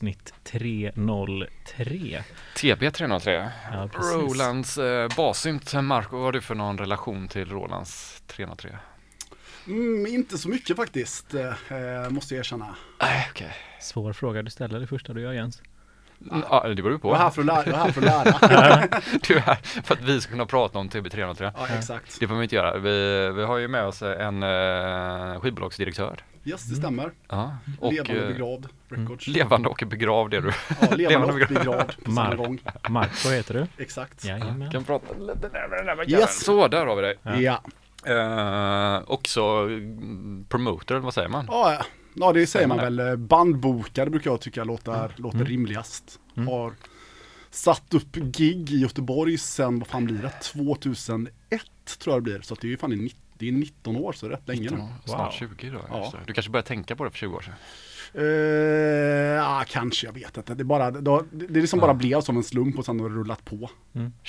avsnitt 303. TB 303. Ja, precis. Rolands eh, bassynt. Marco, vad har du för någon relation till Rolands 303? Mm, inte så mycket faktiskt, eh, måste jag erkänna. Nej, okej. Svår fråga du ställer det första du gör Jens. Mm, Ja, det beror ju Jag är här på. för att lära. Jag är här för att lära. Du är här för att vi ska kunna prata om TB 303. ja, exakt. Det får vi inte göra. Vi, vi har ju med oss en eh, skivbolagsdirektör. Yes, det stämmer. Ja, och levande eh, begravd records. levande och begravd är du. Ja, levande och begravd på samma Mark. gång. Marco heter du? Exakt. Jajamän. Kan prata lite närmare Yes. Så, där har vi dig. Ja. Ja. Eh, också mm, promoter, eller vad säger man? Ja, ja. ja, det säger man väl. Eh, Bandbokare brukar jag tycka låter, låter rimligast. Har satt upp gig i Göteborg sen, vad fan blir det? 2001 tror jag det blir. Så att det är ju fan i, nitt- det är 19 år, så rätt länge nu. Ja, snart Wow. 20 då. Ja. Du kanske började tänka på det för 20 år sedan? Eh, ja, kanske, jag vet inte. Det, är bara, det, det liksom bara blev som en slump och sen har det rullat på.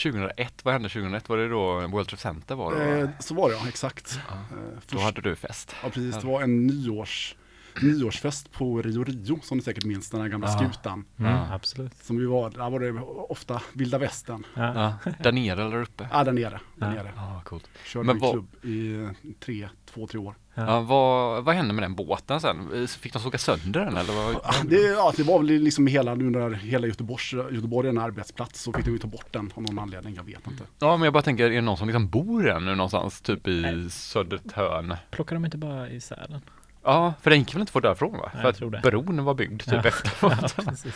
2001, vad hände 2001? Var det då World Trade Center var det? Va? så var det ja, exakt. Eh, Då först, hade du fest. ja, precis, det var en nyårs, nyårsfest på Rio Rio, som ni säkert minns, den här gamla Ja. skutan. Mm, Ja. Som Absolut. vi var, där var det ofta vilda västern. Ja. Ja, där nere eller uppe? Ja, där nere. Där Ja. nere. Ja, coolt. Körde Men en vad- klubb i tre, två, tre år. Ja, vad, vad hände med den båten sen? Fick de såga sönder den eller? Vad? Ja, det, ja, det var väl liksom hela, när hela Göteborgs, Göteborg är en arbetsplats så fick de ju ta bort den av någon anledning, jag vet inte. Ja, men jag bara tänker, är det någon som liksom bor där nu någonstans? Typ i Södertörn? Plockar de inte bara isär den? Ja, för den gick väl inte få därifrån va? Nej, för att tror det. bron var byggd typ Ja. efteråt. Ja.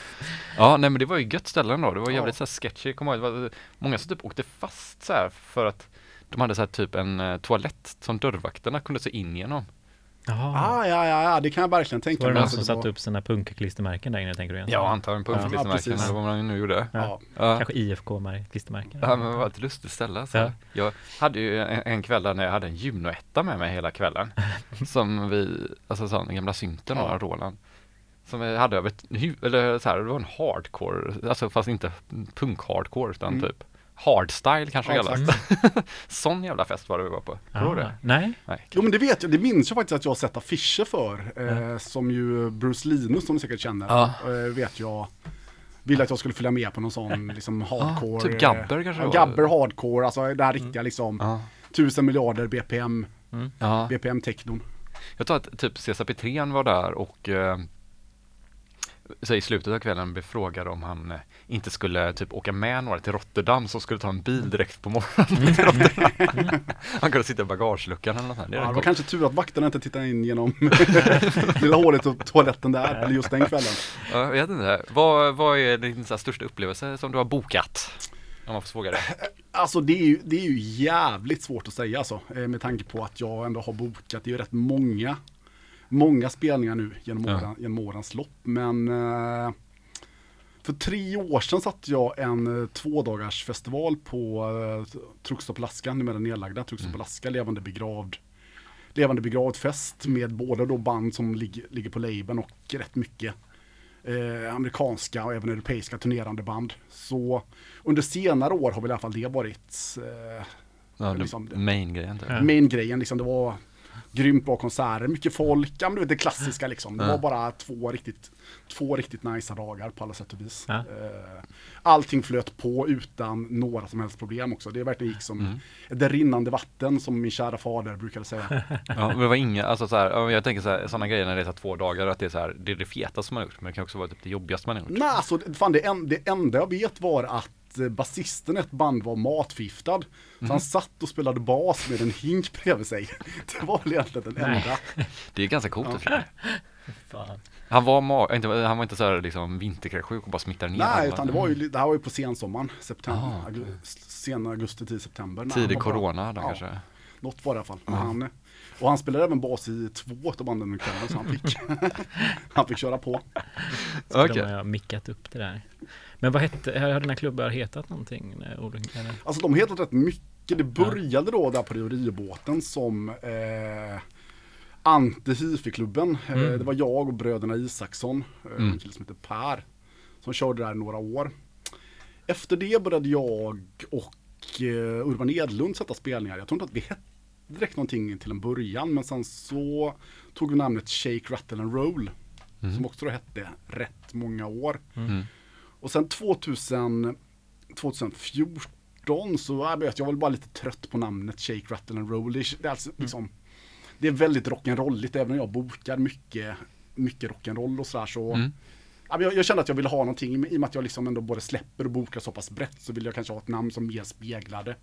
Ja, nej men det var ju gött ställe ändå. Det var Ja. jävligt så här sketchy. Kommer ihåg, det var många som typ åkte fast så här för att de hade så här typ en eh, toalett som dörrvakterna kunde se in genom. Jaha. Ah, ja, ja, ja, det kan jag verkligen tänka Var det mig. någon Alltså, som satte var- upp sina punkklistermärken där inne tänker du Jens? Ja, antagligen på Ja. eller vad man nu gjorde. Ja. Ja. Kanske IFK-klistermärken? Ja men det var ett lustigt ställe alltså. Ja. Jag hade ju en, en kväll där när jag hade en Juno-etta med mig hela kvällen. som vi, alltså sån den gamla synten Ja. av Roland. Som vi hade över ett eller så här, det var en hardcore, alltså fast inte punk-hardcore utan Mm. typ hardstyle kanske Ja, kallas. Sån jävla fest var det vi var på. Tror du Ah, det? Nej. Nej. Jo men det vet jag, det minns jag faktiskt att jag har sett affischer för. Eh, som ju Bruce Linus som ni säkert känner. Ja. Eh, vet jag ville att jag skulle följa med på någon sån liksom hardcore. typ Gabber kanske ja. Gabber hardcore, alltså det här riktiga liksom. Ja. Tusen miljarder BPM, ja. BPM technon. Jag tror att typ Cesar Petrén var där och eh, så i slutet av kvällen blev frågad om han eh, inte skulle typ åka med några till Rotterdam som skulle ta en bil direkt på morgonen. Han kunde sitta i bagageluckan eller något sånt. Det Ja, det var kanske tur att vakterna inte tittade in genom lilla hålet och toaletten där, eller just den kvällen. Ja, Jag vet inte. Vad, vad är din så här, största upplevelse som du har bokat? Om man får fråga det. Alltså det är, ju, det är ju jävligt svårt att säga alltså, eh, med tanke på att jag ändå har bokat, det är ju rätt många, många spelningar nu genom, Ja. åren, genom årens lopp. Men eh, för tre år sedan satte jag en eh, tvådagars festival på eh, Truckstop Alaska, numera nedlagda Truckstop Mm. Alaska, levande begravd. Levande begravd fest med både då band som ligger, ligger på labeln och rätt mycket eh, amerikanska och även europeiska turnerande band. Så under senare år har väl i alla fall det varit eh, Ja, Liksom- main-grejen main-grejen. Liksom, det var grymt bra konserter, mycket folk, ja men du vet det klassiska liksom. Det Ja. var bara två riktigt, två riktigt nice dagar på alla sätt och vis. Ja. Eh, allting flöt på utan några som helst problem också. Det verkligen gick som Mm. ett rinnande vatten som min kära fader brukade säga. Ja, men det var inga, alltså så här, ja, jag tänker så här, sådana grejer när det är två dagar, att det är så här, det är det fetaste man har gjort, men det kan också vara typ det jobbigaste man har gjort. Nej, alltså det- fan, det, en, det enda jag vet var att eh, basisten i ett band var matförgiftad. Så Mhm. han satt och spelade bas med en hink bredvid sig. Det var väl egentligen den enda. Det är ganska coolt sig. Fan. Han var, ma- inte, han var inte så här liksom vinterkräksjuk och bara smittade ner Nej, utan det var ju, det här var ju på sensommaren, september, Ah, augu- sen augusti till september. Tidig corona då Ja, kanske. Något var det i alla fall. Men han, och han spelade även bas i två av banden under kvällen så han fick, han fick köra på. Så Okej. De har mickat upp det där. Men vad hette, har dina klubbar hetat någonting? eh? Eller? Alltså de heter rätt mycket. Det började då där på Rio Rio-båten som eh, Anti-Hifi-klubben. Eh, Mm. det var jag och bröderna Isaksson, eh, Mm. en kille som heter Per, som körde där i några år. Efter det började jag och Urban Edlund sätta spelningar. Jag tror inte att vi hette direkt någonting till en början men sen så tog vi namnet Shake, Rattle and Roll. Som också då hette rätt många år. Mm. Och sen 2000, 2014 så jag vet jag var bara lite trött på namnet Shake, Rattle and Roll. Det är, alltså, liksom, det är väldigt rock'n'rolligt även om jag bokar mycket, mycket rock'n'roll och sådär så. Mm. Ja, men Jag, jag kände att jag ville ha någonting, i och med att jag liksom ändå både släpper och bokar så pass brett så vill jag kanske ha ett namn som mer speglade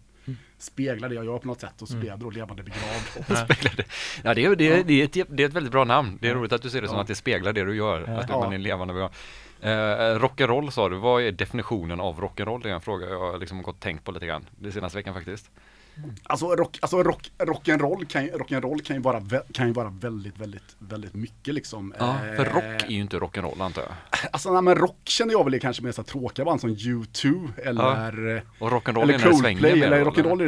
Speglar det jag gör på något sätt och så blev jag då levande begravd. Ja, det är, det, är, det, är ett, det är ett väldigt bra namn. Det är roligt att du ser det som att det speglar det du gör. Att man är levande. Uh, rock'n'roll sa du, vad är definitionen av rock'n'roll? Det är en fråga jag har liksom gått och tänkt på lite grann det senaste veckan faktiskt. Alltså, rock, alltså rock, rock'n'roll kan, ju- rock'n'roll kan, ju vara, kan ju vara väldigt, väldigt, väldigt mycket liksom. Ja, för Eh, rock är ju inte rock'n'roll antar jag. Alltså, nej, men rock känner jag väl är kanske mer så tråkiga band som U2 eller eh, Och rock'n'roll Eller är när det svänger Coldplay, eller rock'n'roll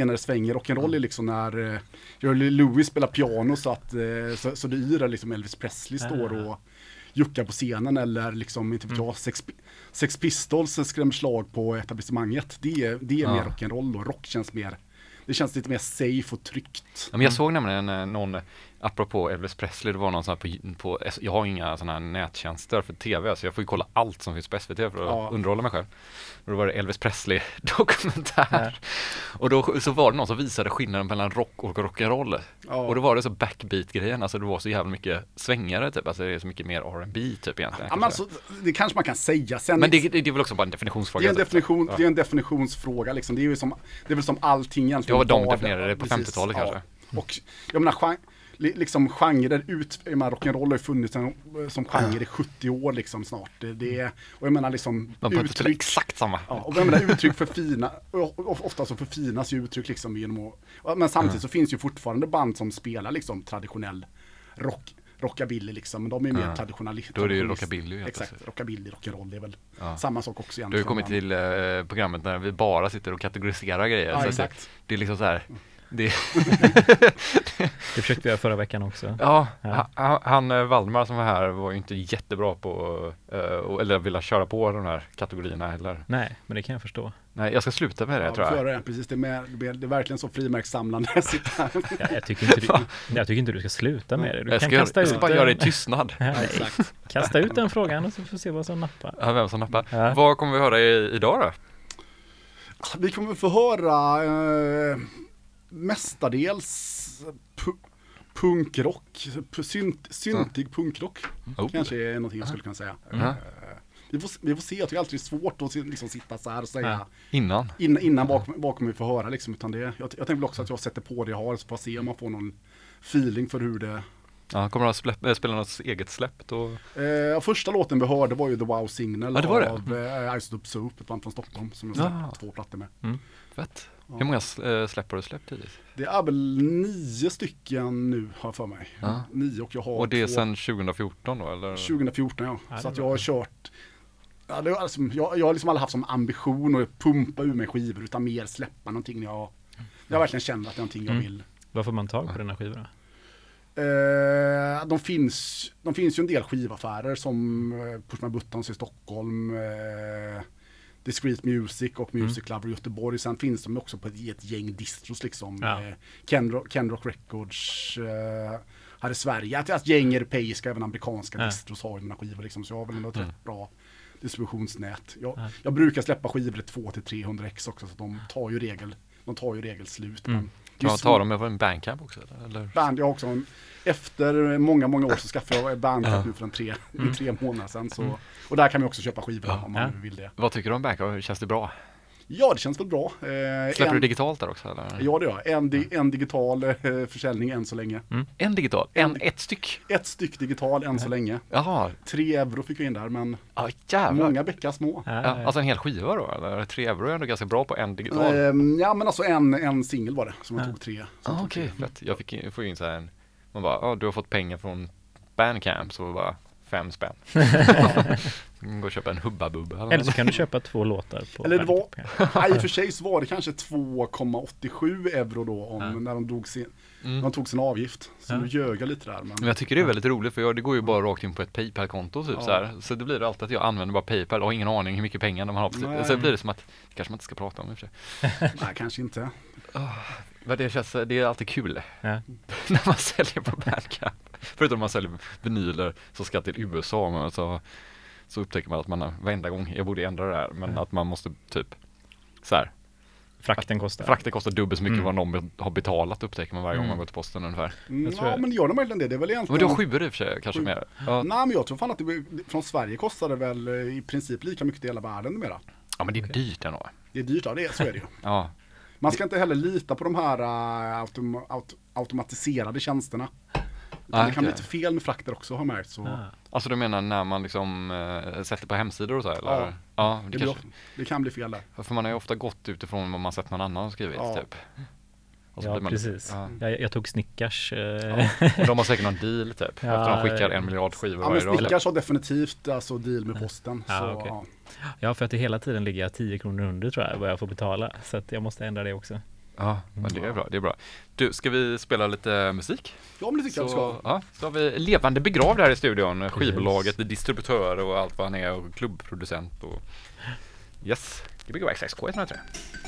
är, när det svänger. Rock'n'roll är liksom när eh, Jerry Lewis spelar piano så att eh, så, så det yrar liksom Elvis Presley står och juckar på scenen eller liksom, inte vet jag, Sex, Sex Pistols skrämmer slag på etablissemanget. Det är, det är Ja. mer rock'n'roll och rock känns mer, det känns lite mer safe och tryggt. Ja, men jag såg nämligen eh, någon, apropå Elvis Presley, det var någon sån här på, på jag har inga sådana här nättjänster för tv, så jag får ju kolla allt som finns på SVT för att Ja. underhålla mig själv. Och då var det Elvis Presley dokumentär. Och då så var det någon som visade skillnaden mellan rock och rock'n'roll. Ja. Och då var det så backbeat-grejen, alltså det var så jävla mycket svängare typ, alltså det är så mycket mer R&B typ egentligen. Ja, men alltså, det kanske man kan säga. Sen, men det, det, det är väl också bara en definitionsfråga. det är en typ. definition, Ja. det är en definitionsfråga liksom. Det är ju som, det är väl som allting egentligen. Ja, de Vad- definierade det på precis, 50-talet ja. kanske. Och jag menar, liksom genrer ut, jag menar, rock'n'roll har ju funnits en, som genre i 70 år liksom snart. Det, det, och jag menar liksom spela uttryck. exakt samma. Ja, och jag menar uttryck förfina, och- och ofta så förfinas ju uttryck liksom genom att, men samtidigt så finns ju fortfarande band som spelar liksom traditionell rock, rockabilly liksom, men de är mer Ja. traditionalister. Då är det ju rockabilly Exakt, rockabilly, rock'n'roll, det är väl Ja. samma sak också Du har egentligen. kommit till eh, programmet när vi bara sitter och kategoriserar grejer. Ja, exakt. Det, det är liksom så här. Det, Det försökte vi göra förra veckan också. ja, Ja. ha- han eh, Valdemar som var här var ju inte jättebra på, eh, och- eller vilja köra på de här kategorierna eller. Nej, men det kan jag förstå. Nej, jag ska sluta med det Ja, tror jag. göra det, precis. Det är, med, det är- verkligen så frimärkssamlande att sitta här. Jag, jag, tycker inte du, jag tycker inte du ska sluta med det. Du Jag kan ska, göra, kasta jag ska ut, bara göra det i den- tystnad. Ja, kasta ut den frågan och så får vi se vad som nappar. Ja, vem som nappar. Ja. Vad kommer vi höra i, idag då? Vi kommer få höra eh, mestadels pu punkrock, pu- synt, syntig punkrock. Oh. Kanske är någonting jag skulle kunna säga. Ja. Eh, vi, får, vi får se, jag tycker alltid det är svårt att liksom, sitta så här och säga Ja. Innan? innan, innan vad kommer vi få höra liksom. Utan det, jag, jag tänker väl också att jag sätter på det jag har så får jag se om man får någon feeling för hur det Ja, kommer han spela, äh, spela något eget släpp då? Eh, första låten vi hörde var ju The Wow Signal Ja, det var det. av eh, Ice Up Soup, ett band från Stockholm som jag släppt Ja. två plattor med. Fett. Ja. Hur många äh, släpp har du släppt hittills? Det är väl nio stycken nu har jag för mig. Ja. Nio och jag har Och det är två, sedan 2014 då eller? 2014 ja. Ja, så att jag har kört Ja, det, är alltså, jag, jag har liksom aldrig haft som ambition att pumpa ur mig skivor utan mer släppa någonting när jag, jag verkligen känner att det är någonting jag Mm. vill. Vad får man tag på den här skivorna? Eh, de, finns, de finns ju en del skivaffärer som eh, Push My Buttons i Stockholm, eh, Discreet Music och Mm. Music Lover i Göteborg. Sen finns de också på ett, gäng distros liksom. Ja. Eh, Kenrock, Kenrock Records eh, här i Sverige. Ett, ett gäng europeiska, även amerikanska Ja. distros har ju mina skivor liksom. Så jag har väl ändå ett Mm. rätt bra distributionsnät. Jag, Ja. jag brukar släppa skivor i 200-300 ex också så att de tar ju regel, de tar ju regel slut. Mm. Men det är Ja, svårt. tar de med en bandcamp också eller? Band, jag också en, efter många, många år så skaffade jag Bandcamp nu för en tre, Mm. tre månader sedan. Så, och där kan man också köpa skivor Ja. om man Ja. vill det. Vad tycker du om bandcamp? Känns det bra? Ja, det känns väl bra. Eh, Släpper en, du digitalt där också eller? Ja, det gör jag. En, di, en digital eh, försäljning än så länge. En digital? En, ett styck? Ett styck digital än så länge. Jaha, Tre euro fick jag in där, men ja jävlar. många bäckar små. Ja, Ja, alltså en hel skiva då eller? Tre euro är ändå ganska bra på en digital. Eh, ja, men alltså en, en singel var det som jag Ja. tog tre. ah, Okej, tre. fett. Jag fick in, får in så här en, man bara, ja du har fått pengar från bandcamp så bara fem spänn. Gå och köpa en Hubba Bubba eller Eller så kan du köpa två låtar på Eller det var, nej, i och för sig så var det kanske 2,87 euro då om, Ja. när de, drog sin, Mm. de tog sin avgift. Så Ja. nu ljög jag lite där. Men, Men jag tycker det är väldigt roligt för jag, det går ju bara rakt in på ett Paypal-konto typ Ja. så här. Så det blir alltid att jag använder bara Paypal och har ingen aning hur mycket pengar de har. Nej. Så blir det som att, det kanske man inte ska prata om i och för sig. nej, kanske inte. Men det känns, det är alltid kul Ja. när man säljer på Bandcamp. Förutom om man säljer vinyler som ska till USA, men så, så upptäcker man att man varenda gång, jag borde ändra det här, men att man måste typ så här, Frakten kostar. frakten kostar dubbelt så mycket Mm. vad någon har betalat upptäcker man varje gång Mm. man går till posten ungefär. Mm, ja, jag- men gör de verkligen det? Det är väl egentligen... Men du har sjuor i och för sig, kanske Sju. mer. Ja. Nej, men jag tror fan att det, från Sverige kostar det väl eh, i princip lika mycket i hela världen numera. ja, men det är dyrt ändå. Det är dyrt, ja det är, så är det ju. Ja, Man ska inte heller lita på de här uh, autom aut automatiserade tjänsterna. Ah, det kan bli lite fel med frakter också har märkt. Så Ah. alltså du menar när man liksom äh, sätter på hemsidor och så eller? Ja. ja det det, kanske, blir, det kan bli fel där. för man har ju ofta gått utifrån vad man sett någon annan skrivit Ja. typ. Ja, man- precis. Ja. Jag, jag tog Snickars. Eh, Och de har säkert någon deal typ, Ja, efter de skickar en miljard skivor Ja, varje dag. Snickars har definitivt alltså deal med posten. Ja, så, ja. ja, för att det hela tiden ligger jag 10 kronor under tror jag vad jag får betala. Så att jag måste ändra det också. Ja, men det är bra, det är bra. Du, ska vi spela lite musik? ja, men det tycker jag vi ska. ja, så har vi Levande begravd här i studion, skivbolaget, distributör och allt vad han är och klubbproducent och Yes, Gbg Wax XK 103. The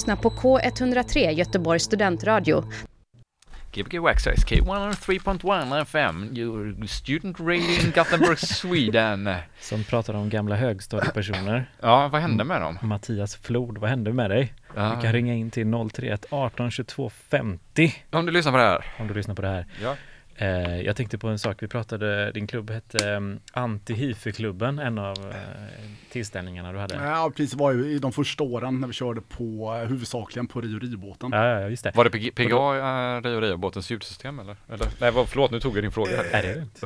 lyssnar på K103 Göteborgs studentradio. Gbg Waxxise K103.1 FM, your student radio in Gothenburg, Sweden. Som pratar om gamla högstadiepersoner. Ja, vad hände med dem? Mattias Flod, vad hände med dig? Ja. Du kan ringa in till 031 18 22 50 Om du lyssnar på det här. om du lyssnar på det här. Ja. Eh, jag tänkte på en sak, vi pratade, din klubb hette um, Anti-Hifi-klubben, en av eh, tillställningarna du hade. Ja, Ja, precis. var ju i de första åren när vi körde på eh, huvudsakligen på Rio Rio-båten. ja, just det. Var det PG- PGA, uh, Rio Rio-båtens ljudsystem eller? eller? Nej, vad- förlåt, nu tog jag din fråga här. Är det lugnt?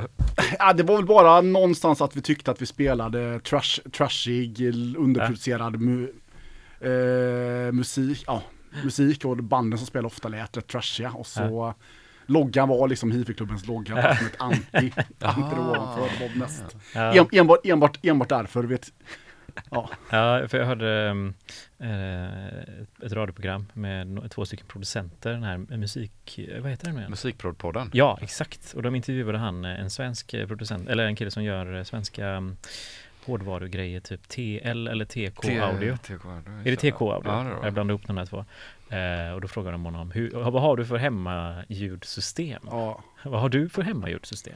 Ja, det var väl bara någonstans att vi tyckte att vi spelade trash, trashig, underproducerad mu, eh, musik. Ja, musik och banden som spelade ofta lät rätt trashiga. Och så loggan var liksom hifi-klubbens logga, som ett anti. anti ovanför. Det var mest. En, enbart, enbart, enbart därför. Vet, ja. Ja, för jag hörde eh, ett radioprogram med no- två stycken producenter, den här musik, vad heter den nu? Musikprodpodden. Ja, exakt. Och de intervjuade han, eh, en svensk eh, producent, eller en kille som gör svenska um, hårdvarugrejer, typ TL eller TK Audio. TK Audio. Är det TK Audio? Ja, det. jag blandade ihop de här två. Eh, och då frågade de honom, hur, vad har du för hemmaljudsystem? ja. Vad har du för hemmaljudsystem?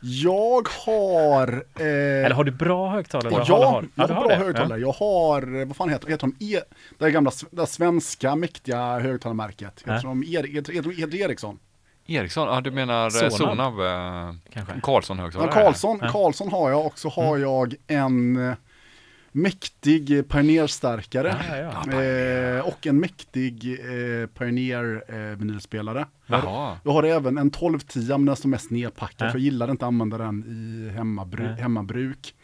Jag har... Eh, Eller har du bra högtalare? Ja, jag, har, jag har bra det? högtalare. Jag har, eh, vad fan heter, heter de? E, det här gamla, det här svenska mäktiga högtalarmärket. Heter Ja. de Erik, heter, heter, de- heter de Ericsson? Eriksson, ja du menar eh, Sonab. Sonab, eh, Kanske. Karlsson Ja, högtalare? Karlsson, Ja. Karlsson har jag och så har jag en eh, mäktig eh, Pioneer-stärkare. Ja, ja, ja. Eh, och en mäktig eh, Pioneer-vinylspelare. Jaha. jag har även en 1210 men den står mest nedpackad Ja. för jag gillar inte att använda den i hemmabru Nej. hemmabruk.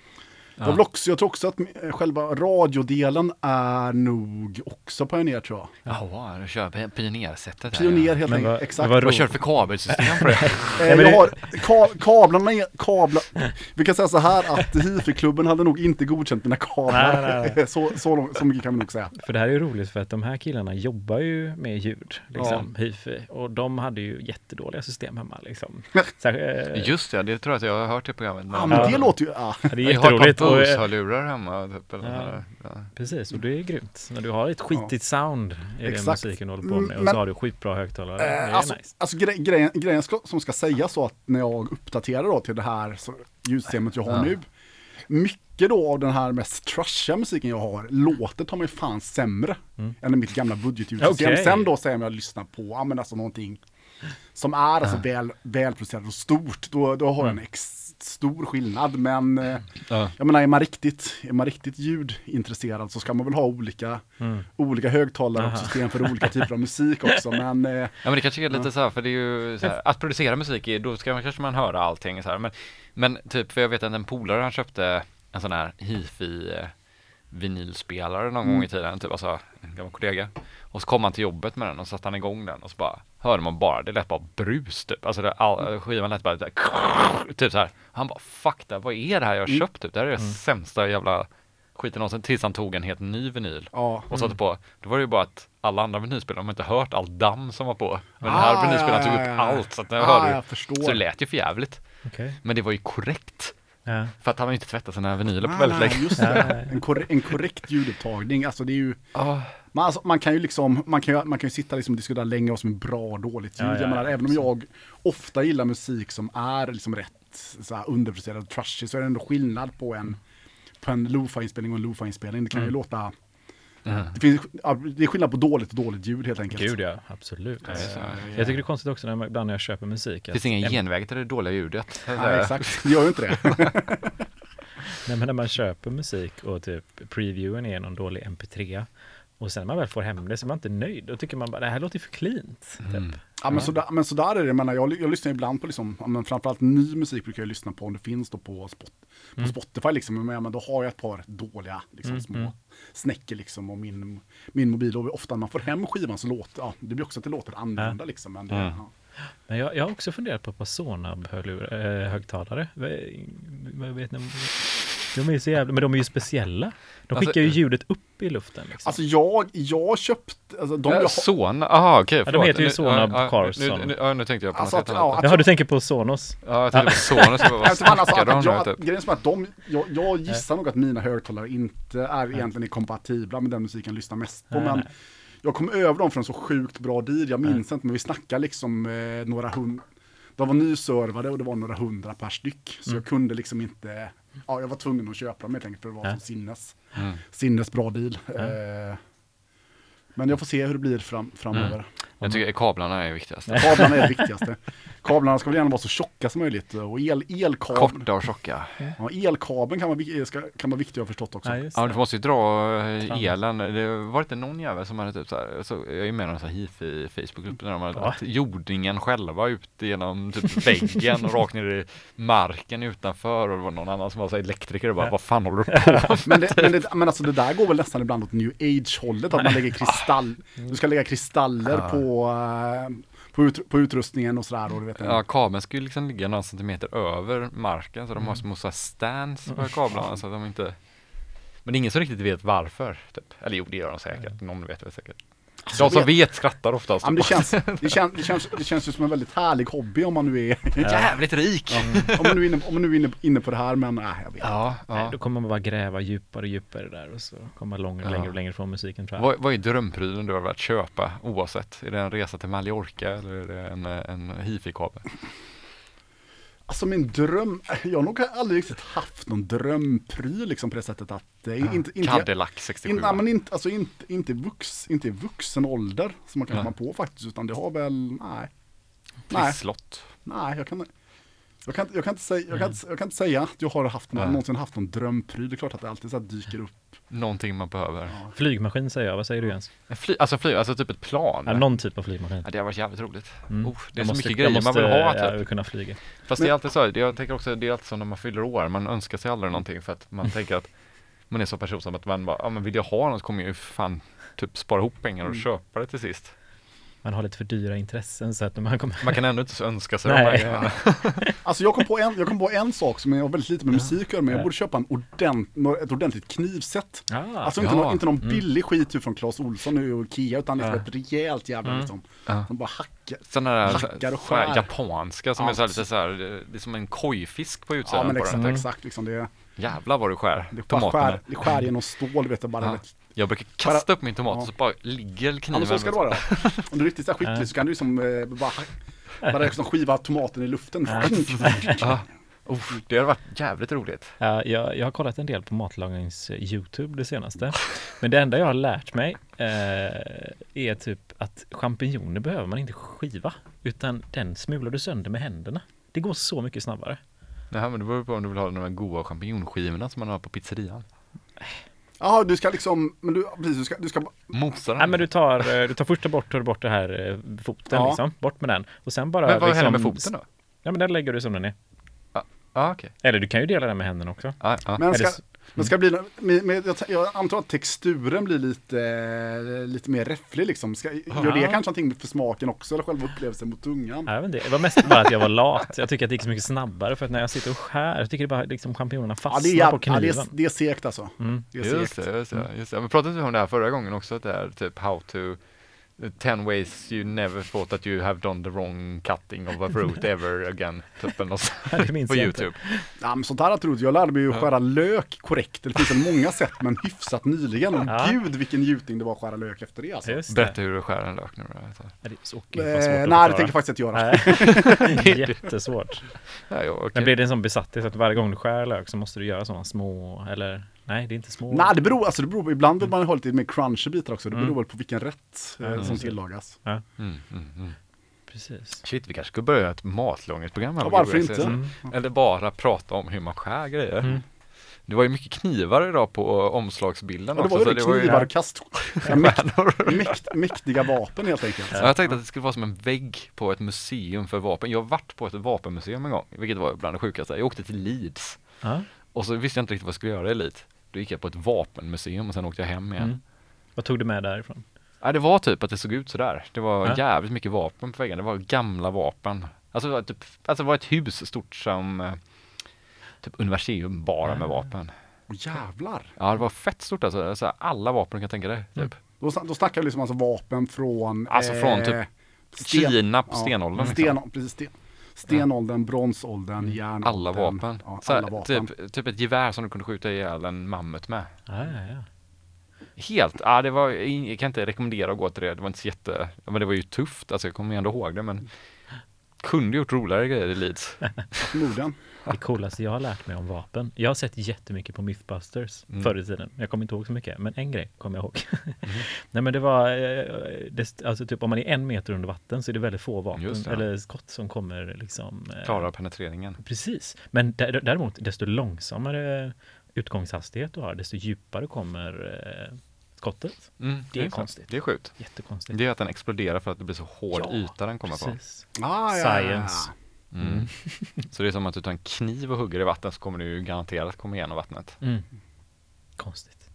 Ja. Jag, också, jag tror också att eh, själva radiodelen är nog också Pioneer tror jag. Jaha, du kör pi- pionjärsättet ja. helt Men enkelt, exakt. vad Vad kör du för kabelsystem på det? Eh, men jag har ka kablarna, är- kabla, vi kan säga så här att hifi-klubben hade nog inte godkänt mina kablar. Nej, nej, så, så, långt- så mycket kan vi nog säga. För det här är ju roligt för att de här killarna jobbar ju med ljud, liksom, hifi. Och de hade ju jättedåliga system hemma liksom. Men- Så, eh, Just det, det tror jag att jag har hört i programmet. Ja men Ja. det låter ju, ja. det är jätteroligt. Och, eh, Bose-hörlurar hemma. Typ, eller Ja. ja. Precis, och det är grymt. När du har ett skitigt sound i den musiken du håller på med och Men- så har du skitbra högtalare. det är Eh, alltså, nice. alltså gre grejen, grejen ska, som ska sägas så att när jag uppdaterar då till det här så, ljudsystemet jag har Ja. nu. Mycket då av den här mest trashiga musiken jag har låter ta mig fan sämre än i mitt gamla budgetljudsystem. Mm. Okej. Sen då säger jag om jag lyssnar på, ja men alltså någonting som är alltså väl, välproducerat och stort, då, då har jag en ex stor skillnad. Men eh, Ja. jag menar, är man riktigt, är man riktigt ljudintresserad så ska man väl ha olika, olika högtalare och Aha. system för olika typer av musik också. Men eh, Ja men det kanske är lite så här, för det är ju så här, att producera musik, då ska man kanske man höra allting så här. Men, men typ, för jag vet att en polare han köpte en sån här hifi eh, vinylspelare någon gång i tiden, typ alltså en gammal kollega. Och så kom han till jobbet med den och satte han igång den och så bara hörde man bara, det lät bara brus typ. Alltså det, all, skivan lät bara typ så här. Han bara fuck det, vad är det här jag har köpt typ? Det här är det sämsta jävla skiten någonsin. Tills han tog en helt ny vinyl ja. och satte på. Då var det ju bara att alla andra vinylspelare, de har inte hört all damm som var på. Men den Ah, här vinylspelaren ja, tog upp ja. allt. Så att jag Ah, hörde jag. Så det lät ju för jävligt. Okej. Men det var ju korrekt. Ja. För att han har ju inte tvättat sina vinyler på Nej, väldigt länge. just det. En, korre en korrekt ljudupptagning, alltså det är ju man, alltså, man kan ju liksom, man kan ju, man kan ju sitta liksom och diskutera länge vad som är bra och dåligt ljud. Ja, ja, menar, ja, även om jag ofta gillar musik som är liksom rätt så här, underproducerad och trashy så är det ändå skillnad på en på en lo-fi-inspelning och en lo-fi-inspelning. Det kan ju Mm. låta... Mm. Det, finns, ja, det är skillnad på dåligt och dåligt ljud helt enkelt. Gud ja, absolut. Ja, så. Eh, Jag tycker det är konstigt också när man, ibland när jag köper musik. Det finns ingen en- genväg till det dåliga ljudet. Nej, exakt. Det gör ju inte det. Nej men när man köper musik och typ previewen är någon dålig mp3 och sen när man väl får hem det så är man inte nöjd. Då tycker man bara det här låter för cleant. Mm. Typ. Ja, men, sådär, men sådär är det. Jag, menar, jag, jag lyssnar ibland på, liksom, ja, men framförallt ny musik brukar jag lyssna på om det finns då på, spot, på Mm. Spotify. Liksom. Men, men då har jag ett par dåliga liksom, Mm, små mm. snäckor liksom, och min, min mobil. Och ofta när man får hem skivan så låter ja, det blir också att det låter annorlunda. Liksom, men det, Mm. ja. Men jag, jag har också funderat på ett par Sonab-högtalare. Vad vet ni? Om- De är ju så jävla, men de är ju speciella. De Alltså, skickar ju ljudet upp i luften. Liksom. Alltså jag, jag köpt, alltså, de Ja, jag har, Son, aha okej, de förlåt. heter ju Nu- Sonab ja, ja, Carson. Nu, nu, ja, nu tänkte jag på Alltså något att- ja, att- Jaha, du tänker på Sonos? Ja, jag tänkte på Sonos, jag bara, vad Alltså, alltså, att, de jag, nu? Typ. grejen är att de, jag, jag gissar nog att mina högtalare inte är egentligen kompatibla med den musiken jag lyssnar mest på. Nej, men nej. jag kom över dem för en så sjukt bra deal. Jag minns inte, men vi snackar liksom eh, några hundra. De var nyservade och det var några hundra per styck. Så Mm. jag kunde liksom inte, ja jag var tvungen att köpa dem helt enkelt för det var Ja. sinnes, Mm. sinnes bra deal. Eh, men jag får se hur det blir fram, framöver. Jag tycker kablarna är viktigast. Kablarna är det viktigaste. Kablarna ska väl gärna vara så tjocka som möjligt. Och el, elkabeln, Korta och tjocka. ja, elkabeln kan vara, ska, kan vara viktig har förstått också. Ja, Ja, du måste ju dra eh, elen. Det var inte någon jävel som hade typ så här, så jag är med i någon hifi Facebookgrupp där de hade att jordingen själva ut genom typ väggen och rakt ner i marken utanför och det var någon annan som var så här elektriker och bara Ja. vad fan håller du på med? Men, det, men, det, men alltså det där går väl nästan ibland åt new age-hållet, att man lägger kristall, du ska lägga kristaller på, eh, på, ut, på utrustningen och sådär. Och du vet, Ja, kabeln skulle liksom ligga några centimeter över marken så de har små så här stands för kablarna så att de inte Men det är ingen som riktigt vet varför. Typ. Eller jo, det gör de säkert. Någon vet väl säkert. De som vet- skrattar oftast. ja, men det, känns, det, känns, det, känns, det känns ju som en väldigt härlig hobby om man nu är, Jävligt rik! om man nu är, inne, om man nu är inne, inne på det här, men nej, jag vet Ja, Nej, ja. då kommer man bara gräva djupare och djupare där och så kommer man lång, Ja. längre och längre från musiken tror jag. Vad, vad är drömprylen du har velat köpa oavsett? Är det en resa till Mallorca eller är det en, en hifi-kabel? Alltså min dröm, jag har nog aldrig riktigt haft någon drömpryl liksom på det sättet att, eh, inte, inte, Cadillac 67. In, nej, men inte, alltså inte, inte, vux, inte vuxen ålder som man kan komma på faktiskt, utan det har väl, nej. Nej, Slott. nej, jag kan, jag kan, jag kan, inte, säga, jag, kan jag kan inte säga att jag har haft någon, någonsin haft någon drömpryl. Det är klart att det alltid så dyker upp. Någonting man behöver. Flygmaskin säger jag, vad säger du Jens? En Fly, alltså flyg, alltså typ ett plan. Ja, någon typ av flygmaskin. Ja, det har varit jävligt roligt. Mm. Oh, det är Jag så måste- mycket grejer man vill måste, ha. Ja, Typ. jag kunna flyga. Fast det är alltid så, jag tänker också, det är alltid så när man fyller år, man önskar sig aldrig någonting för att man tänker att man är så person som att man bara, ja men vill jag ha något kommer jag ju fan typ spara ihop pengar och Mm. köpa det till sist. Man har lite för dyra intressen så att man kommer... Man kan ändå inte så önska sig de Nej. här grejerna. Alltså jag kom på en, jag kom på en sak som har väldigt lite med musik att göra, men jag Ja. borde köpa en ordent, ett ordentligt knivset. Ah, Alltså inte, ja. någon, inte någon Mm. billig skit typ från Clas Ohlson och Ikea, utan liksom Ja. ett rejält jävla Mm. liksom, Ja. som bara hackar. Sådana där Hackar och så skär. japanska som Ja. är så här, lite så här, det är som en kojfisk på Ja utsidan men på exakt, den. exakt liksom det, Jävlar vad du skär det, tomaterna. skär, det skär genom stål, vet du, bara Ja. Jag brukar kasta upp min tomat och Ja. så bara ligger Ja kniven. men så ska det vara. Om du är riktigt så skicklig Ja. så kan du liksom eh, bara, bara liksom skiva tomaten i luften. Ja. Oh, det har varit jävligt roligt. Ja, jag, jag har kollat en del på matlagnings eh, Youtube det senaste. Men det enda jag har lärt mig eh, är typ att champinjoner behöver man inte skiva. Utan den smular du sönder med händerna. Det går så mycket snabbare. Nej, men det beror på om du vill ha de här goda champinjonskivorna som man har på pizzerian. Ja, du ska liksom, men du, precis, du ska, du ska Mosa dem. Nej men du tar, eh, du tar först bort, tar bort det här eh, foten Ja. liksom. Bort med den. Och sen bara Men vad liksom, händer med foten då? Ja men den lägger du som den är. Ja, okej. Eller du kan ju dela den med händerna också. Ja, ja. men ska, men ska det bli, med, med, jag, antar att texturen blir lite, lite mer räfflig liksom. Ska, gör det Ja. kanske någonting för smaken också, eller själva upplevelsen mot tungan? Ja, vet inte. Det var mest bara att jag var lat. Jag tycker att det gick så mycket snabbare för att när jag sitter och skär, jag tycker det bara liksom champinjonerna Ja, fastnar det är, på jäv- ja, det kniven. är, det är segt alltså. Mm. Det är Just segt. det, just det, just det. Men pratade vi om det här förra gången också? Att det är typ how to 10 ways you never thought that you have done the wrong cutting of a fruit ever again. Typ eller något det på. Youtube. Ja, men sånt här har jag. Jag lärde mig ju att skära lök korrekt. Det finns väl många sätt, men hyfsat nyligen. Och Ja. gud vilken njutning det var att skära lök efter det alltså. Det. Berätta hur du skär en lök nu Det är så Eh, nej, det tänker jag faktiskt inte göra. Nej, jättesvårt. Ja, ja, okej. Men blir det en sån besatthet att varje gång du skär lök så måste du göra sådana små, eller? Nej, det är inte små. Nej, det beror, alltså det beror ibland vill man ha lite mer crunchy bitar också. Det beror Mm. väl på vilken rätt eh, Ja, som tillagas. Mm, mm, mm. Precis. Shit, vi kanske skulle börja ett matlagningsprogram här. Ja, varför inte? Mm. Eller bara prata om hur man skär grejer. Mm. Det var ju mycket knivar idag på omslagsbilden Ja, det också. var ju så det, knivar och kast... Ja, mäkt, mäktiga vapen helt enkelt. Ja, jag tänkte att det skulle vara som en vägg på ett museum för vapen. Jag har varit på ett vapenmuseum en gång, vilket var bland det sjukaste. Jag åkte till Leeds Ja. Och så visste jag inte riktigt vad jag skulle göra i Leeds. Då gick jag på ett vapenmuseum och sen åkte jag hem igen. Mm. Vad tog du med därifrån? Ja, det var typ att det såg ut sådär. Det var Ja. jävligt mycket vapen på väggen. Det var gamla vapen. Alltså det var, typ, alltså det var ett hus stort som eh, typ universium bara med Ah. vapen. Åh jävlar. Ja, det var fett stort alltså. alltså alla vapen du kan tänka dig. Mm. Typ. Då, sna- då snackar vi liksom alltså vapen från... Alltså från typ sten- Kina på ja, stenåldern. Sten, Liksom. precis, sten, stenåldern, bronsåldern, järnåldern. Alla vapen. Ja, alla vapen. Typ, typ ett gevär som du kunde skjuta ihjäl en mammut med. Ja, ja, ja. Helt, ja det var, jag kan inte rekommendera att gå till det. Det var inte så jätte, men det var ju tufft. Alltså jag kommer ändå ihåg det men kunde gjort roligare grejer i Leeds. Förmodligen. Det coolaste jag har lärt mig om vapen. Jag har sett jättemycket på Mythbusters Mm. förr i tiden. Jag kommer inte ihåg så mycket, men en grej kommer jag ihåg. Nej men det var, eh, det, alltså typ om man är en meter under vatten så är det väldigt få vapen eller skott som kommer liksom. eh, Klara penetreringen. Precis. Men dä- däremot, desto långsammare utgångshastighet du har, desto djupare kommer eh, skottet. Mm, Det är konstigt. Det är sjukt. Jättekonstigt. Det är att den exploderar för att det blir så hård Ja, yta den kommer Precis. Ah, ja, ja, ja. På. Mm. så det är som att du tar en kniv och hugger i vatten så kommer du ju garanterat komma igenom vattnet. Mm. Konstigt.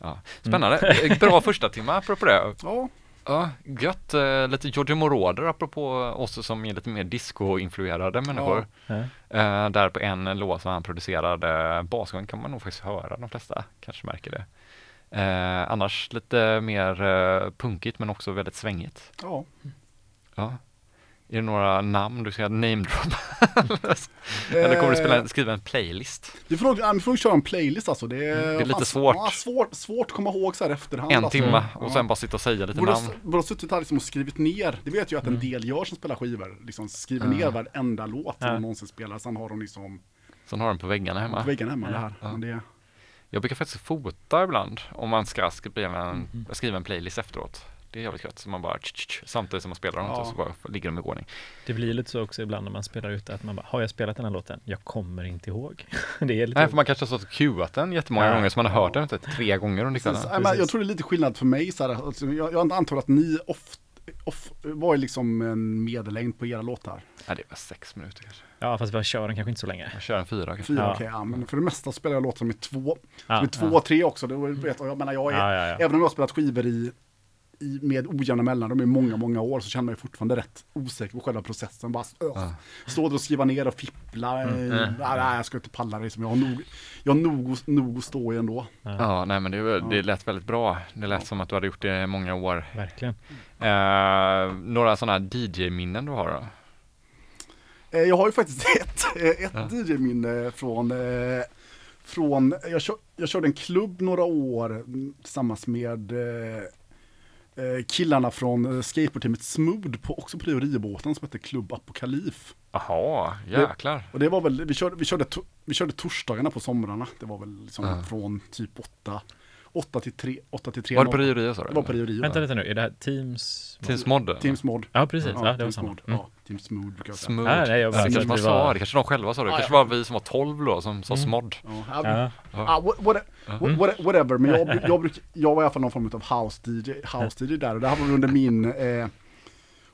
Ja. Spännande. Mm. Bra första timme apropå det. Ja, Ja, gött. Eh, lite Giorgio Moroder apropå oss som är lite mer disco-influerade människor. Ja. Eh, där på en låt som han producerade, basgången kan man nog faktiskt höra, de flesta kanske märker det. Eh, annars lite mer eh, punkigt men också väldigt svängigt. ja. Ja. Är det några namn du ska namedroppa? Eller kommer du spela, en- skriva en playlist? Vi får nog, ja, vi får nog köra en playlist alltså. Det är, Mm, är lite svårt. Ja, svårt. Svårt att komma ihåg så här efterhand. En alltså. timme Ja. och sen bara sitta och säga lite Borde, namn. borde ha suttit här liksom och skrivit ner. Det vet jag att en del gör som spelar skivor. Liksom skriver Ja. ner varenda låt som Ja. de någonsin spelar. Sen har de liksom Sen har de på väggarna på hemma. väggen hemma det här. Ja. Det, Jag brukar faktiskt fota ibland om man ska skriva en, skriva en playlist efteråt. Det är jävligt gött. Så man bara tch, tch, tch, samtidigt som man spelar dem Ja. så bara ligger de i ordning. Det blir lite så också ibland när man spelar ut att man bara, har jag spelat den här låten? Jag kommer inte ihåg. det är lite Nej, för man kanske har stått och cuat den jättemånga Ja. gånger så man har hört den inte, tre gånger under kvällen. Precis. Nej, men jag tror det är lite skillnad för mig. Så här, alltså, jag, jag antar att ni ofta off, var ju liksom en medellängd på era låtar. Ja, det var sex minuter kanske. Ja, fast vi kör den kanske inte så länge. Jag kör en fyra kanske. Fyra, Ja. okej, ja, men för det mesta spelar jag låtar som är två. Ja, som är två, tre också. Det, vet, jag, jag menar, jag är, Ja, ja, ja. Även om jag har spelat skivor i, i, med ojämna mellanrum i många, många år så känner man ju fortfarande rätt osäker på själva processen. Bara öh, Ja. stå där och skriva ner och fippla. Mm. eh, Nej, jag ska inte palla det. Liksom. Jag har nog, jag har nog, nog att stå i ändå. Ja, nej men det, det lät väldigt bra. Det lät som att du hade gjort det i många år. Verkligen. Eh, några sådana här DJ-minnen du har då? Eh, Jag har ju faktiskt ett, eh, ett Ja. DJ-minne från, eh, från jag, kör, jag körde en klubb några år mm, tillsammans med killarna från eh, skateboardteamet Smooth, på, också på Riobåten som hette Klubb Apokalyf. Jaha, jäklar. Och det var väl, vi körde, vi körde, to, vi körde torsdagarna på somrarna, det var väl liksom Ja. från typ 8, 8 till 3, 8 till 3. Var det på Rio Rio sa du? Det var på Rio Rio. Vänta lite nu, är det här Teams? Teams Mod? Teams Mod. Ja, precis. Ja, det var samma. Mod. Mm. Ja, Teams Smooth brukar jag säga. Smooth. Ja, nej, jag det kanske man det sa, var- det kanske de själva sa det. Ja, kanske ja. var vi som var 12 då som sa smod. Ja, ja, Ja. Ah, what, what, what, what, whatever, men jag, jag, bruk, jag var i alla fall någon form av house DJ, house DJ där och det här var under min, eh,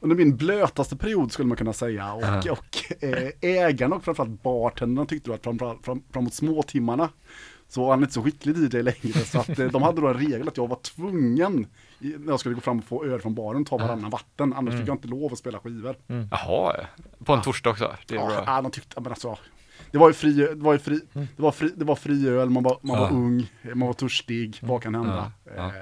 under min blötaste period skulle man kunna säga och, Ja. och eh, ägaren och framförallt bartendern tyckte att fram, fram, framåt småtimmarna så var han inte så skicklig DJ längre så att eh, de hade då en regel att jag var tvungen när jag skulle gå fram och få öl från baren ta varannan vatten annars fick jag inte lov att spela skivor. Jaha, på en torsdag också. Det är Ja, bra. ja, de tyckte, men alltså, det var ju fri, det var ju fri, det var fri, det var fri öl, man var, man var Ja. ung, man var törstig, vad kan hända? Ja, ja.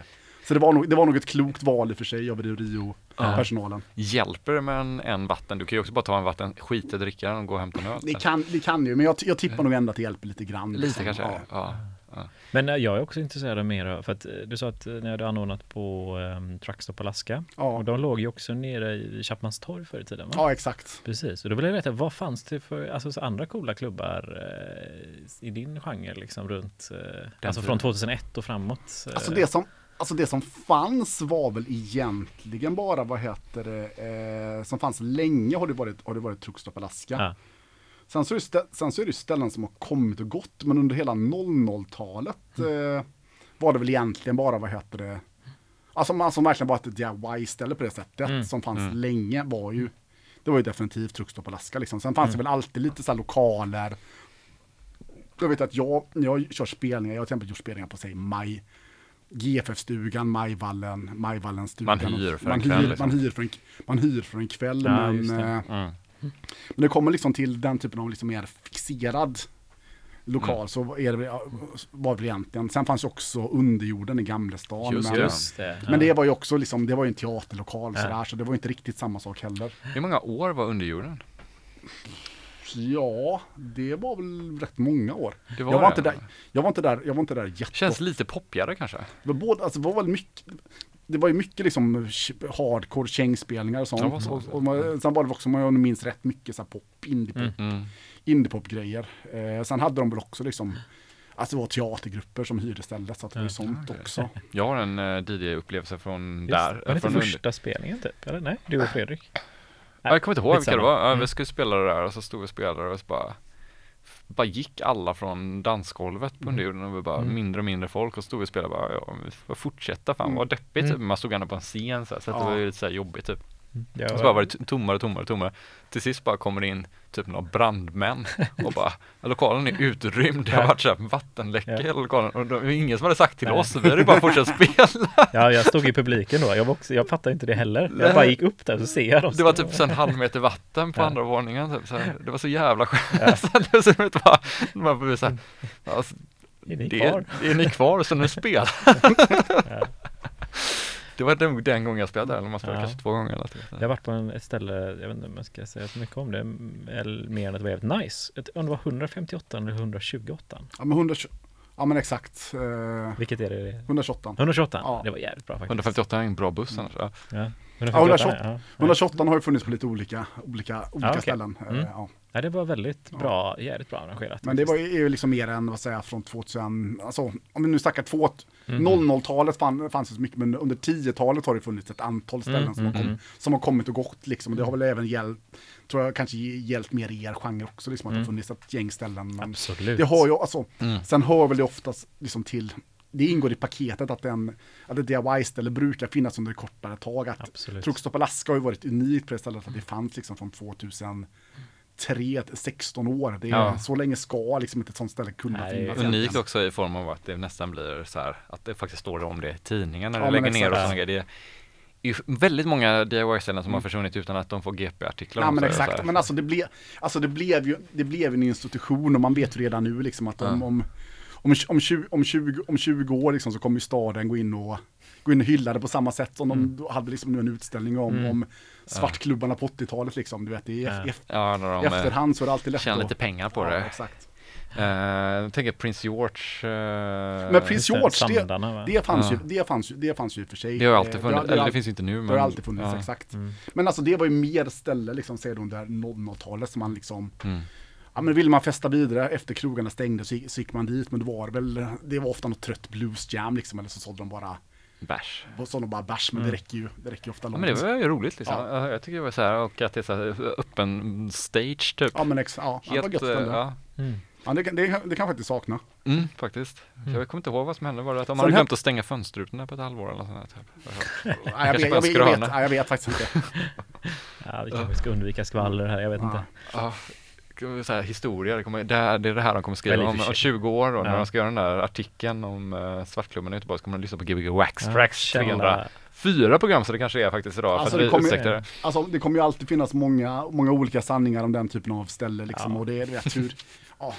Så det var, nog, det var nog ett klokt val i och för sig av Rio Rio-personalen. Hjälper det med en, en vatten? Du kan ju också bara ta en vatten, skita i dricka den och gå och hämta en öl. Ni kan, ni kan ju, men jag, jag tippar nog ändå att det hjälper lite grann. Lite liksom. kanske? Ja. Ja. Ja. Men eh, jag är också intresserad av mer av- för att eh, du sa att eh, ni hade anordnat på um, Truckstop Alaska. Och Ja, de låg ju också nere i Chapmans torg förr i tiden va? ja exakt. Precis, och då vill jag veta vad fanns det för alltså, så andra coola klubbar eh, i din genre liksom runt, eh, alltså från 2001 och framåt? eh, Alltså det som, alltså det som fanns var väl egentligen bara, vad heter det, eh, som fanns länge har det varit, har det varit Truckstop Alaska. Ja. Sen, så är det sen så är det ställen som har kommit och gått, men under hela 00-talet Mm. eh, var det väl egentligen bara, vad heter det, alltså, man- alltså verkligen bara ett DIY-ställe på det sättet Mm. som fanns länge var ju, det var ju definitivt Truckstop Alaska liksom. Sen fanns Mm. det väl alltid lite så lokaler jag vet att jag, när jag kör spelningar, jag har till exempel gjort spelningar på säg maj, GFF-stugan, Majvallen, Majvallen-stugan. Man hyr för man en kväll, Hyr, liksom. Man hyr för en, man hyr för en kväll, Ja, men, det. eh, Mm. men det kommer liksom till den typen av liksom mer fixerad lokal Mm. så är det, var det väl egentligen. Sen fanns ju också underjorden i Gamlestan. Just men, det. Just det. men det var ju också liksom, det var ju en teaterlokal Ja. sådär, så det var inte riktigt samma sak heller. Hur många år var underjorden? Ja, det var väl rätt många år. Det var jag, var det. inte där, jag var inte där, jag var inte där jätte Känns lite poppigare kanske? Det var, både, alltså, det var väl mycket, det var ju mycket liksom hardcore kängspelningar och sånt. Så. och, och, man- sen var det också, om jag minns rätt, mycket så här pop, indiepop, Mm. indiepop-grejer. Eh, sen hade de väl också liksom, alltså det var teatergrupper som hyrde stället, så att det var ju sånt också. Jag har en uh, DJ-upplevelse från Just, där. Var det inte från under- första spelningen typ? Eller nej, du och Fredrik? Ja, jag kommer inte ihåg vilka det var. Ja, Mm. Vi skulle spela det där och så stod vi och spelade och så bara bara gick alla från dansgolvet på underjorden och vi bara Mm. mindre och mindre folk och stod och spelade bara ja, vi får fortsätta fan vad deppigt typ. Mm. Man stod ändå på en scen så, här, så att det Ja. var ju lite så här jobbigt typ. Ja, Och så bara var det tommare och tommare och tommare. Till sist bara kommer det in typ några brandmän och bara "Ja, lokalen är utrymd. Det har Ja. varit så här vattenläcka Ja. i lokalen och det var ingen som hade sagt till Nej. oss vi hade bara fortsatt spela. ja, jag stod i publiken då. Jag, var också, jag fattade inte det heller. Jag bara gick upp där så ser jag dem. Det var typ så en halv meter vatten på Ja. andra våningen. Typ, så här. Det var så jävla skönt. så det var så roligt bara, man så här, alltså, Är ni det, kvar? är ni kvar så nu spelar? Ja. Det var den, den gången jag spelade där, eller man spelade Ja. kanske två gånger eller. Jag har varit på en, ett ställe, jag vet inte om jag ska säga så mycket om det, eller mer än att det var jävligt nice. Ett, om det var 158 eller 128. Ja men, 100, ja, men exakt, eh, Vilket är det? 128. 128? Ja. Det var jävligt bra faktiskt. 158 är en bra buss annars. Ja. Ja, Ja, 158, 128. ja. 128 har ju funnits på lite olika, olika, olika okej. ställen. eh, Mm. Ja. ja, det var väldigt bra, jävligt bra arrangerat. Men det var ju, är ju liksom mer än, vad säger jag, från 2000, alltså om vi nu snackar två, Mm. 00-talet fann, fanns det så mycket, men under 10-talet har det funnits ett antal ställen Mm, som, har mm, kom, mm. som har kommit och gått liksom. Och det har väl även hjälpt, tror jag kanske hjälpt mer i er genre också, liksom, att det har funnits ett gäng ställen. Men Absolut. det har ju, alltså, Mm. sen hör väl det oftast liksom till, det ingår i paketet att, en, att ett DIY-ställe brukar finnas under kortare tag. Att. Truckstop Alaska har ju varit unikt på det stället att det fanns liksom från 2003 till 16 år. Det är, Ja. Så länge ska liksom inte ett sånt ställe kunna Nej, finnas. Unikt egentligen. också i form av att det nästan blir så här att det faktiskt står om det i tidningen när Ja, det men lägger ner och sådana grejer. Det är ju väldigt många DIY-ställen som har försvunnit utan att de får GP-artiklar. Ja men exakt, men alltså det, ble, alltså det blev ju det blev en institution och man vet ju redan nu liksom att om, Ja. om, om, om, 20, om, 20, om 20 år liksom så kommer staden gå in och gå in och hylla det på samma sätt som Mm. de hade liksom nu en utställning om, om svartklubbarna på 80-talet liksom. Du vet, det är Ja. i de efterhand så är det alltid lätt att- lite pengar på ja, det. Exakt. Eh, jag tänker Prince George. eh, Men det, George, det, Sandarna, det, fanns Ja. ju, det, fanns ju, det fanns ju i och för sig. det har alltid Eh, funnits, det har- eller det finns ju inte nu men. Det har alltid funnits, ja. exakt. Mm. Men alltså det var ju mer ställe, liksom, säger du, under 00-talet som man liksom Mm. Ja men ville man festa vidare efter krogarna stängde så gick, så gick man dit men det var väl, det var ofta något trött bluesjam liksom eller så sålde de bara, Bärs. sålde de bara bärs men det räcker ju, det räcker ju ofta Ja, långt. men det var ju roligt liksom. Ja. Ja. Jag tycker det var så här och att det är så här öppen stage typ. Ja men ex, ja, det var gött ändå. ja. Mm. Ja, det, kan- det, det kan jag faktiskt sakna. Mm, faktiskt. Jag kommer inte ihåg vad som hände. Var det att de hade här- glömt att stänga fönsterrutorna på ett halvår eller sånt där, typ? Nej, jag, vet, jag, vet, jag, vet, nej, jag vet faktiskt inte. Ja, vi kanske ska undvika skvaller här, jag vet inte. Ja, så här, historia, det, kommer, det, här, det är det här de kommer skriva om om sig. 20 år då, när Ja. de ska göra den där artikeln om uh, Svartklubben i Göteborg så kommer de lyssna på Gbg Wax Ja, Tracks källa- 304 program så det kanske är faktiskt idag Alltså, för det kommer- det. Alltså det kommer ju alltid finnas många, många olika sanningar om den typen av ställe liksom Ja. och det är vet hur, ja.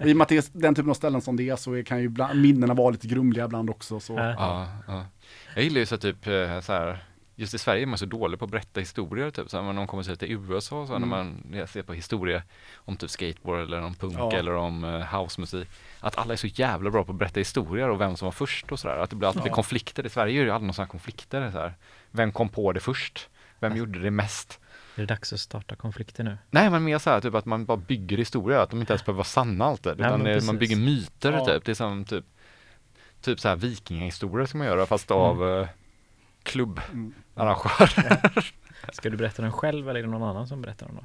Och I och med att det är den typen av ställen som det är så är- kan ju ibland, minnena vara lite grumliga ibland också. Så. Ja. Ja, ja. Jag gillar ju så typ eh, så här just i Sverige är man så dålig på att berätta historier typ. Så när man kommer sig till USA så när Mm. man jag ser på historier om typ skateboard eller om punk Ja. eller om uh, housemusik. Att alla är så jävla bra på att berätta historier och vem som var först och sådär. Att det blir alltid Ja. konflikter. I Sverige är det ju aldrig några sådana konflikter. Så här. Vem kom på det först? Vem gjorde det mest? Är det dags att starta konflikter nu? Nej men mer så här typ att man bara bygger historier, att de inte ens behöver vara sanna alltid. Nej, Utan det, man bygger myter Ja. typ. Det är som typ Typ så här vikingahistorier ska man göra fast av klubbarrangörer. Ska du berätta den själv eller är det någon annan som berättar den då?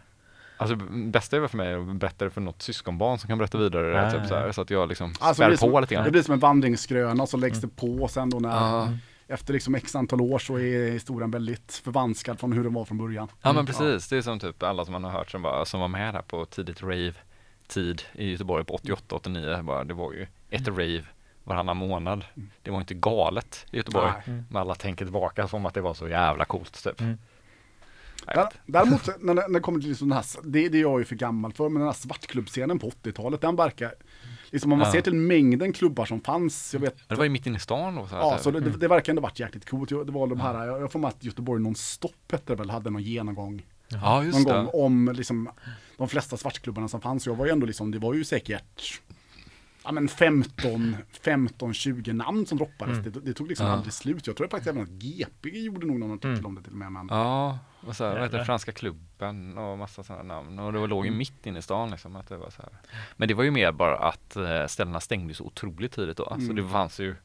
Alltså bästa är väl för mig att berätta det för något syskonbarn som kan berätta vidare det, typ så, här, ja. så att jag liksom Alltså, spär blir på som, lite grann. det blir som en vandringsgröna och så läggs det på sen då när Ja. efter liksom x antal år så är historien väldigt förvanskad från hur den var från början. Ja men precis, det är som typ alla som man har hört som var, som var med här på tidigt rave-tid i Göteborg på 88-89, bara, det var ju ett rave varannan månad. Det var inte galet i Göteborg. Nej. Men alla tänker tillbaka som att det var så jävla coolt typ. Mm. Där, däremot när, det- när det kommer till liksom den här, det, det är jag ju för gammal för, men den här svartklubbscenen på 80-talet, den verkar, liksom om man Ja. ser till mängden klubbar som fanns, jag vet, Det var ju mitt inne i stan då. Så ja så det, det, det verkar ändå varit jäkligt coolt. Det var de här, jag jag får med att Göteborg Non-Stop hette det väl, hade någon genomgång ja någon just gång det. om liksom de flesta svartklubbarna som fanns. Jag var ju ändå liksom, det var ju säkert ja, men 15, 15, 20 namn som droppades. Det, det tog liksom Ja. aldrig slut. Jag tror faktiskt även att GP gjorde nog någon artikel om det till och med. Men, Ja, och så här, vad. Franska klubben och massa sådana namn. Och det var- låg Mm. ju mitt inne i stan liksom. Att det var så här. Men det var ju mer bara att eh, ställena stängde så otroligt tidigt då. Så Mm. det fanns ju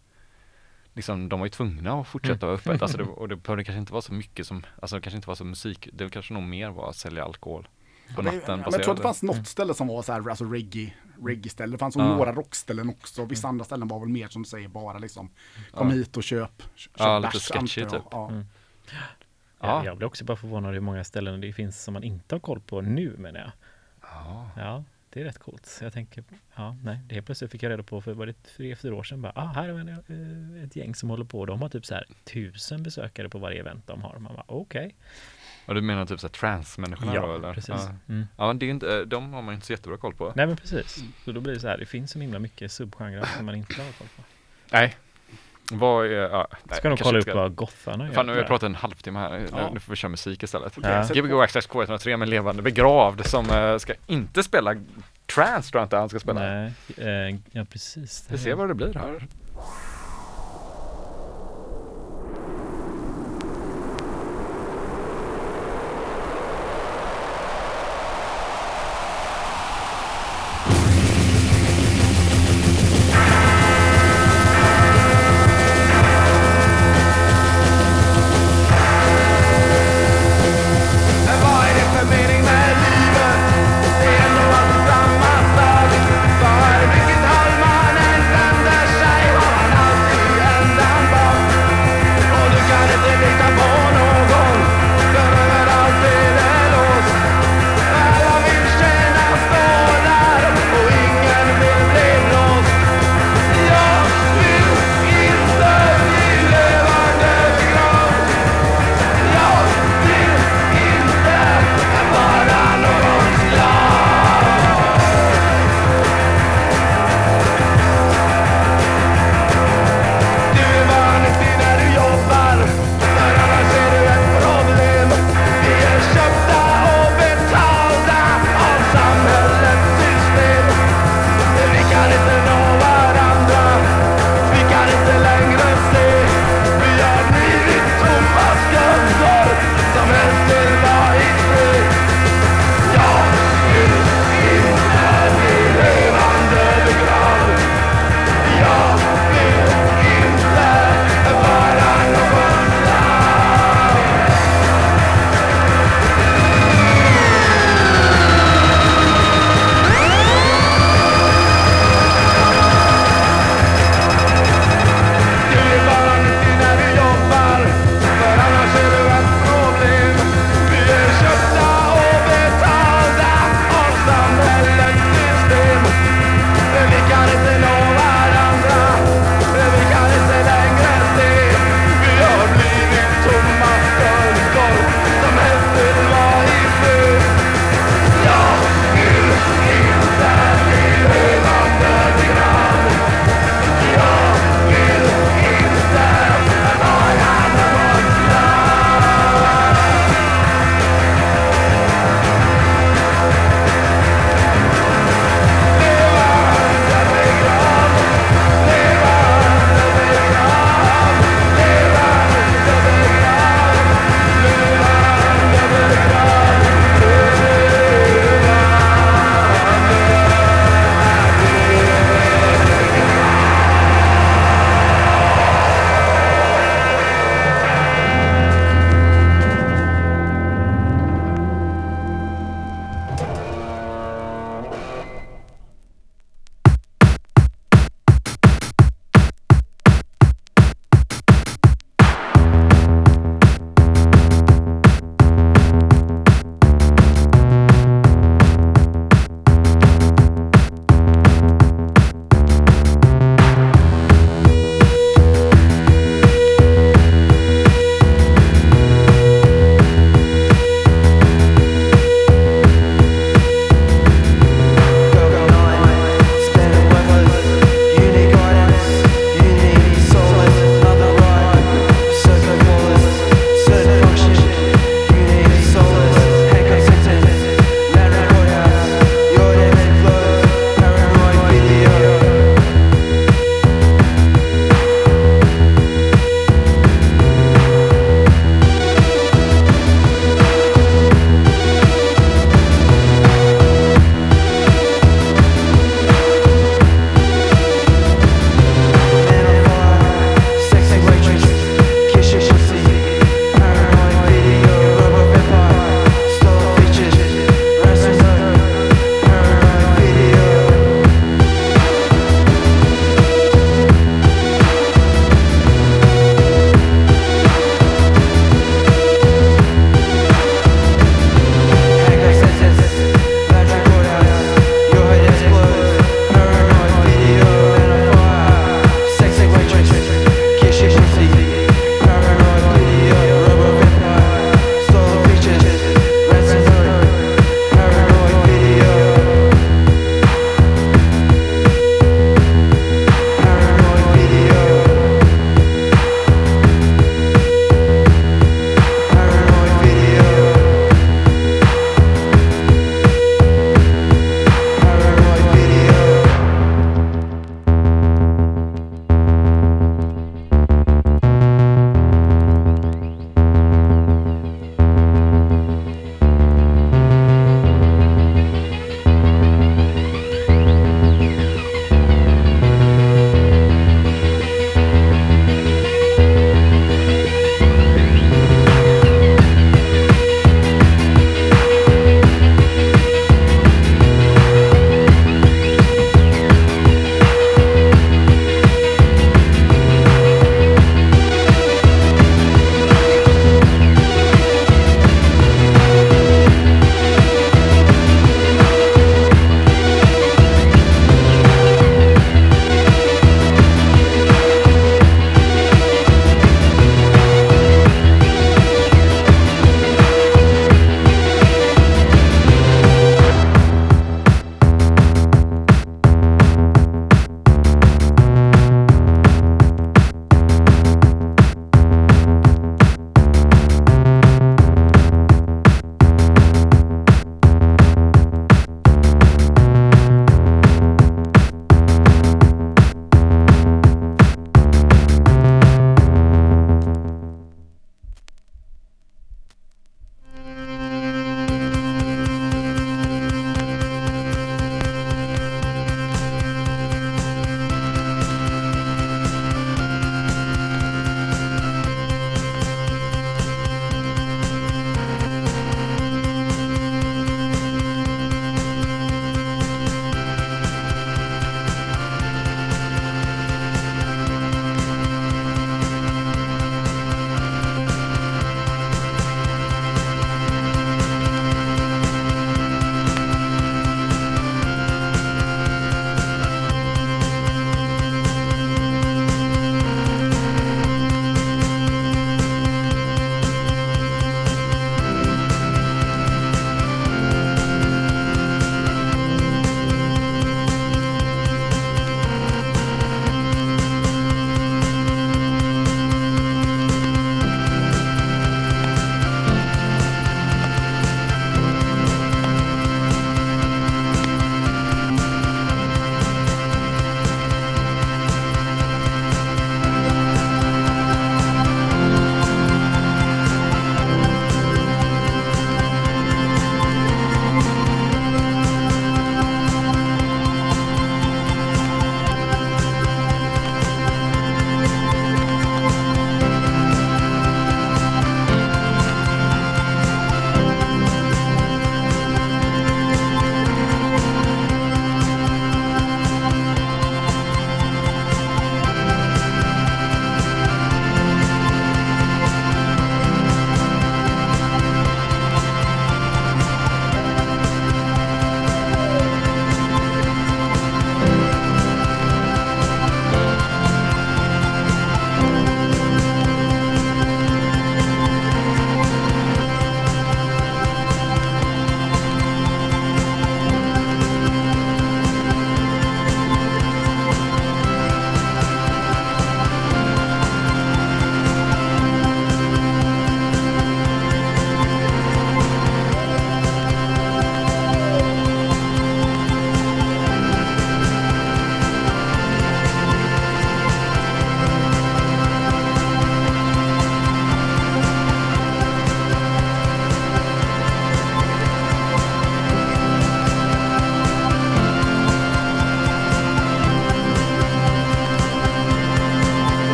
Liksom, de var ju tvungna att fortsätta vara öppet. Alltså det, och det behövde kanske inte vara så mycket som, alltså det kanske inte var så musik, det kanske nog mer var att sälja alkohol på Men- natten. ja, men jag tror att det fanns något ställe som var så här, alltså reggae, reggae-ställe. Det fanns Ja. några rockställen också. Vissa andra ställen var väl mer som du säger bara liksom, kom Ja. hit och köp, köp Ja, lite sketchy typ. Ja. Mm. Ja. Ja. Jag blir också bara förvånad hur många ställen det finns som man inte har koll på nu menar jag. Ja. Ja, det är rätt coolt. Så jag tänker, ja, nej, det helt plötsligt fick jag reda på för var det tre, fyra år sedan bara, ah, här är en, eh, ett gäng som håller på. De har typ så här tusen besökare på varje event de har. Man bara, okej. Och du menar typ såhär transmänniskorna då Ja, eller? precis. Ja. Mm. ja, det är inte, eh, de har man inte så jättebra koll på. Nej men precis. Så då blir det så här, det finns så himla mycket subgenrer som man inte har koll på. Nej. Vad är, ja, nej, Ska nog kolla upp vad gotharna gör. Fan nu har jag pratat en halvtimme här, nu, Ja. nu får vi köra musik istället. Ja. Gbg Access K103 med Levande Begravd som eh, ska inte spela trance tror jag inte han ska spela. Nej, eh, ja precis. Vi ser vad det blir här.